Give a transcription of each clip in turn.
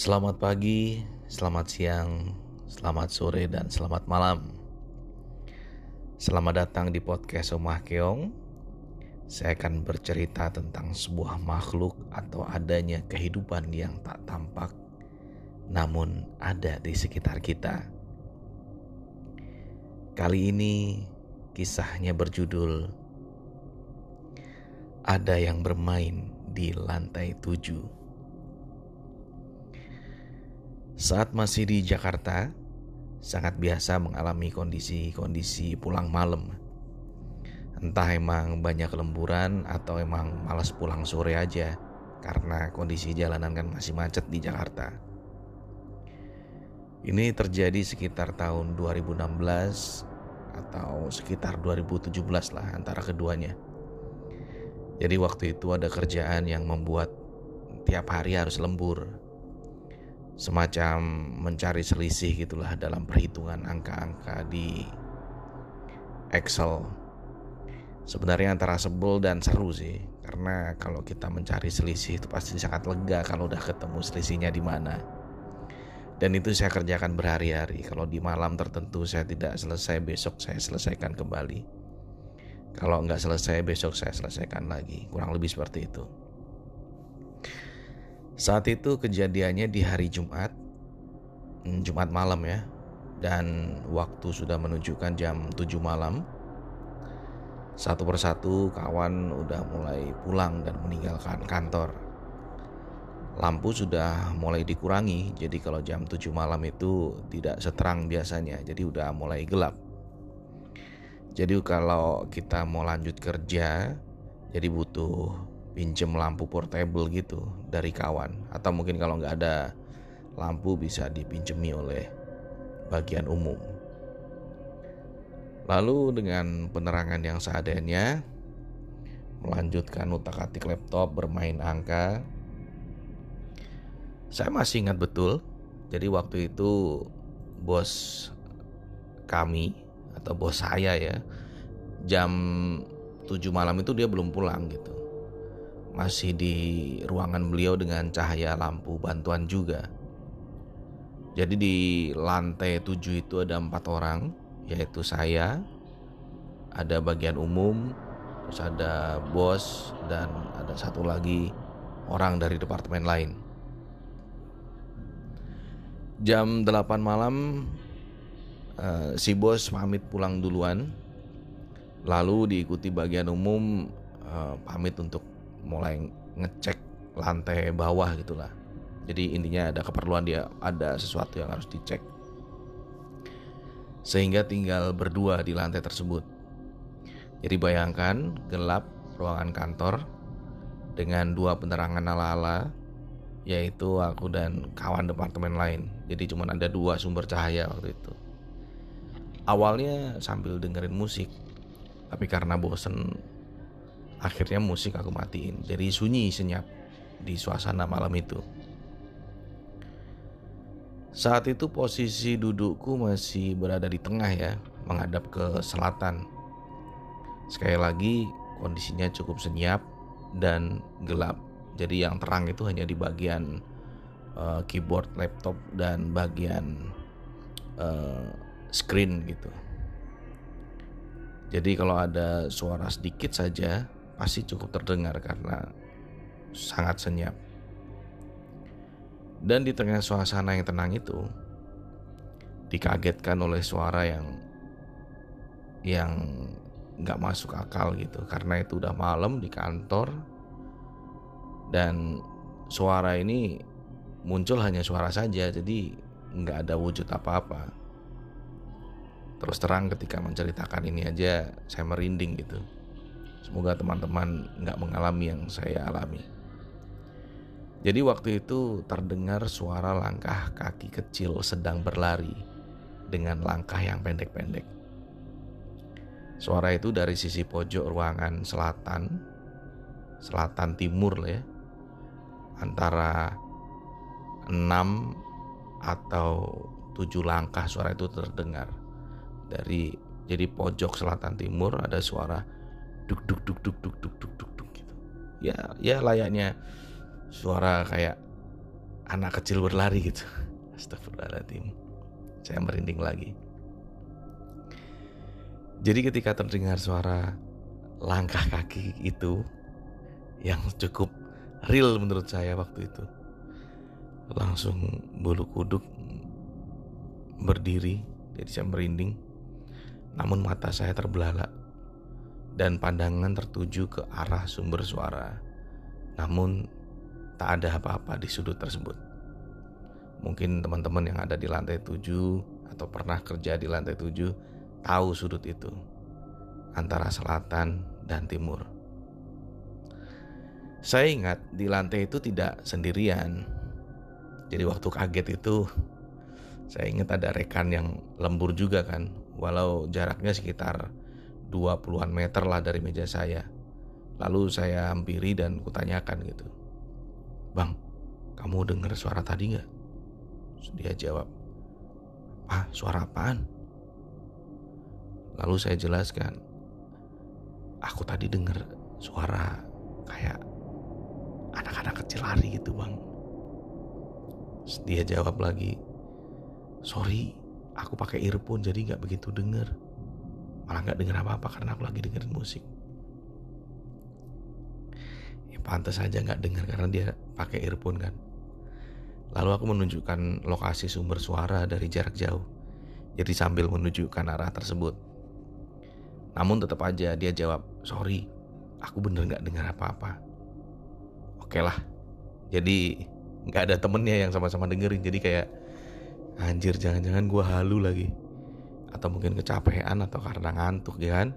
Selamat pagi, selamat siang, selamat sore, dan selamat malam. Selamat datang di podcast Omah Keong. Saya akan bercerita tentang sebuah makhluk atau adanya kehidupan yang tak tampak, namun ada di sekitar kita. Kali ini kisahnya berjudul "Ada yang bermain di lantai tujuh". Saat masih di Jakarta, sangat biasa mengalami kondisi-kondisi pulang malam Entah emang banyak lemburan atau emang malas pulang sore aja karena kondisi jalanan kan masih macet di Jakarta. Ini terjadi sekitar tahun 2016 atau sekitar 2017 lah antara keduanya. Jadi waktu itu ada kerjaan yang membuat tiap hari harus lembur. Semacam mencari selisih gitulah dalam perhitungan angka-angka di Excel. Sebenarnya antara sebel dan seru sih karena kalau kita mencari selisih itu pasti sangat lega kalau udah ketemu selisihnya di mana. Dan itu saya kerjakan berhari-hari. Kalau di malam tertentu saya tidak selesai besok saya selesaikan kembali. Kalau nggak selesai besok saya selesaikan lagi. Kurang lebih seperti itu saat itu kejadiannya di hari Jumat hmm, Jumat malam ya dan waktu sudah menunjukkan jam 7 malam satu persatu kawan udah mulai pulang dan meninggalkan kantor. Lampu sudah mulai dikurangi, jadi kalau jam 7 malam itu tidak seterang biasanya, jadi udah mulai gelap. Jadi kalau kita mau lanjut kerja, jadi butuh pinjem lampu portable gitu dari kawan. Atau mungkin kalau nggak ada lampu bisa dipinjemi oleh bagian umum. Lalu dengan penerangan yang seadanya, melanjutkan utak-atik laptop bermain angka. Saya masih ingat betul, jadi waktu itu bos kami atau bos saya ya, jam 7 malam itu dia belum pulang gitu. Masih di ruangan beliau dengan cahaya lampu bantuan juga. Jadi di lantai 7 itu ada empat orang yaitu saya, ada bagian umum, terus ada bos dan ada satu lagi orang dari departemen lain. Jam 8 malam uh, si bos pamit pulang duluan. Lalu diikuti bagian umum uh, pamit untuk mulai ngecek lantai bawah gitulah. Jadi intinya ada keperluan dia ada sesuatu yang harus dicek sehingga tinggal berdua di lantai tersebut. Jadi bayangkan gelap ruangan kantor dengan dua penerangan ala-ala yaitu aku dan kawan departemen lain. Jadi cuma ada dua sumber cahaya waktu itu. Awalnya sambil dengerin musik, tapi karena bosen akhirnya musik aku matiin. Jadi sunyi senyap di suasana malam itu. Saat itu posisi dudukku masih berada di tengah ya, menghadap ke selatan. Sekali lagi kondisinya cukup senyap dan gelap. Jadi yang terang itu hanya di bagian uh, keyboard laptop dan bagian uh, screen gitu. Jadi kalau ada suara sedikit saja pasti cukup terdengar karena sangat senyap. Dan di tengah suasana yang tenang itu, dikagetkan oleh suara yang yang nggak masuk akal gitu. Karena itu udah malam di kantor dan suara ini muncul hanya suara saja jadi nggak ada wujud apa-apa. Terus terang ketika menceritakan ini aja saya merinding gitu semoga teman-teman nggak mengalami yang saya alami jadi waktu itu terdengar suara langkah kaki kecil sedang berlari dengan langkah yang pendek-pendek. Suara itu dari sisi pojok ruangan selatan, selatan timur ya, antara enam atau tujuh langkah suara itu terdengar dari jadi pojok selatan timur ada suara duk duk duk duk duk duk duk duk, duk gitu. Ya, ya layaknya suara kayak anak kecil berlari gitu. Astagfirullahaladzim. Saya merinding lagi. Jadi ketika terdengar suara langkah kaki itu yang cukup real menurut saya waktu itu. Langsung bulu kuduk berdiri, jadi saya merinding. Namun mata saya terbelalak dan pandangan tertuju ke arah sumber suara. Namun tak ada apa-apa di sudut tersebut. Mungkin teman-teman yang ada di lantai tujuh atau pernah kerja di lantai tujuh tahu sudut itu antara selatan dan timur. Saya ingat di lantai itu tidak sendirian. Jadi waktu kaget itu saya ingat ada rekan yang lembur juga kan, walau jaraknya sekitar 20-an meter lah dari meja saya. Lalu saya hampiri dan kutanyakan gitu. Bang, kamu dengar suara tadi nggak? Dia jawab, ah suara apaan? Lalu saya jelaskan, aku tadi dengar suara kayak anak-anak kecil lari gitu bang. Dia jawab lagi, sorry, aku pakai earphone jadi nggak begitu denger. Malah nggak denger apa-apa karena aku lagi dengerin musik. Ya pantas aja nggak denger karena dia pakai earphone kan. Lalu aku menunjukkan lokasi sumber suara dari jarak jauh. Jadi sambil menunjukkan arah tersebut. Namun tetap aja dia jawab, sorry, aku bener gak dengar apa-apa. Oke lah, jadi gak ada temennya yang sama-sama dengerin. Jadi kayak, anjir jangan-jangan gue halu lagi. Atau mungkin kecapean atau karena ngantuk ya kan.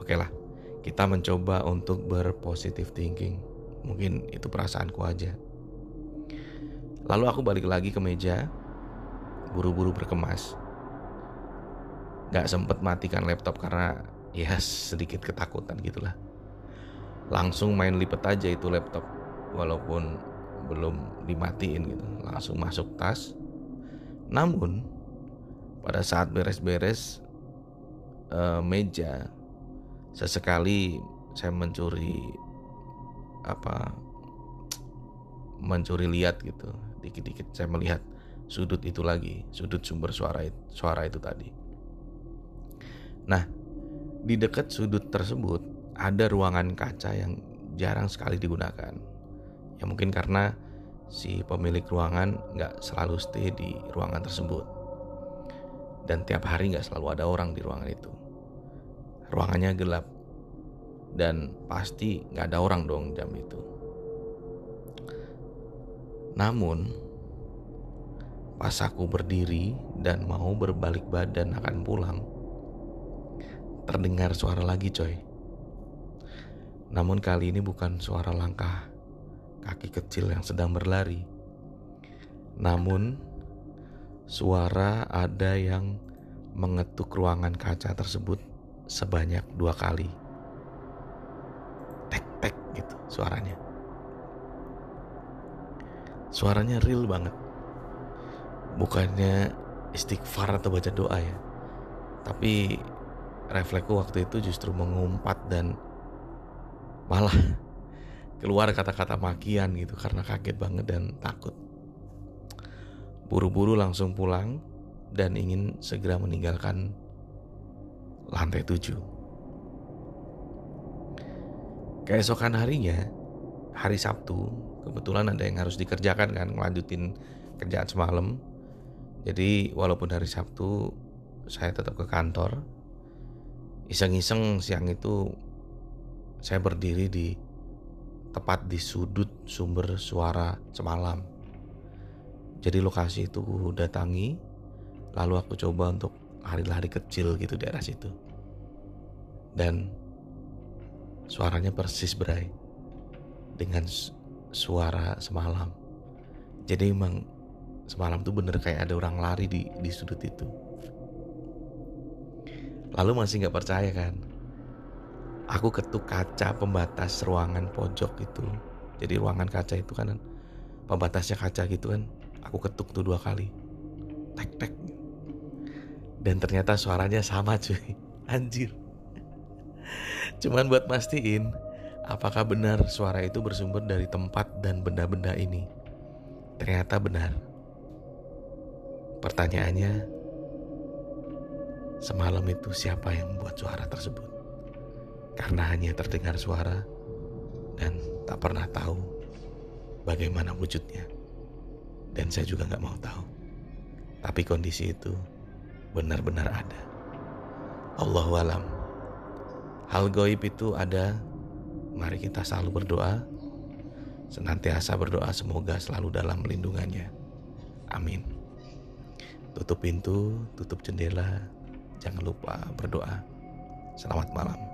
Oke lah, kita mencoba untuk berpositif thinking. Mungkin itu perasaanku aja. Lalu aku balik lagi ke meja, buru-buru berkemas nggak sempet matikan laptop karena ya sedikit ketakutan gitulah langsung main lipet aja itu laptop walaupun belum dimatiin gitu langsung masuk tas namun pada saat beres-beres uh, meja sesekali saya mencuri apa mencuri lihat gitu dikit-dikit saya melihat sudut itu lagi sudut sumber suara suara itu tadi Nah, di dekat sudut tersebut ada ruangan kaca yang jarang sekali digunakan. Ya mungkin karena si pemilik ruangan nggak selalu stay di ruangan tersebut. Dan tiap hari nggak selalu ada orang di ruangan itu. Ruangannya gelap dan pasti nggak ada orang dong jam itu. Namun pas aku berdiri dan mau berbalik badan akan pulang, terdengar suara lagi coy. Namun kali ini bukan suara langkah kaki kecil yang sedang berlari. Namun suara ada yang mengetuk ruangan kaca tersebut sebanyak dua kali. Tek-tek gitu suaranya. Suaranya real banget. Bukannya istighfar atau baca doa ya. Tapi refleksku waktu itu justru mengumpat dan malah keluar kata-kata makian gitu karena kaget banget dan takut. Buru-buru langsung pulang dan ingin segera meninggalkan lantai tujuh. Keesokan harinya, hari Sabtu, kebetulan ada yang harus dikerjakan kan, ngelanjutin kerjaan semalam. Jadi walaupun hari Sabtu saya tetap ke kantor, Iseng-iseng siang itu saya berdiri di tepat di sudut sumber suara semalam. Jadi lokasi itu datangi, lalu aku coba untuk lari-lari kecil gitu di daerah situ. Dan suaranya persis berai dengan suara semalam. Jadi emang semalam tuh bener kayak ada orang lari di di sudut itu. Lalu masih nggak percaya kan? Aku ketuk kaca pembatas ruangan pojok itu. Jadi ruangan kaca itu kan pembatasnya kaca gitu kan. Aku ketuk tuh dua kali. Tek tek. Dan ternyata suaranya sama cuy. Anjir. Cuman buat mastiin apakah benar suara itu bersumber dari tempat dan benda-benda ini. Ternyata benar. Pertanyaannya, semalam itu siapa yang membuat suara tersebut? Karena hanya terdengar suara dan tak pernah tahu bagaimana wujudnya. Dan saya juga nggak mau tahu. Tapi kondisi itu benar-benar ada. Allahu alam. Hal goib itu ada. Mari kita selalu berdoa. Senantiasa berdoa semoga selalu dalam lindungannya. Amin. Tutup pintu, tutup jendela. Jangan lupa berdoa. Selamat malam.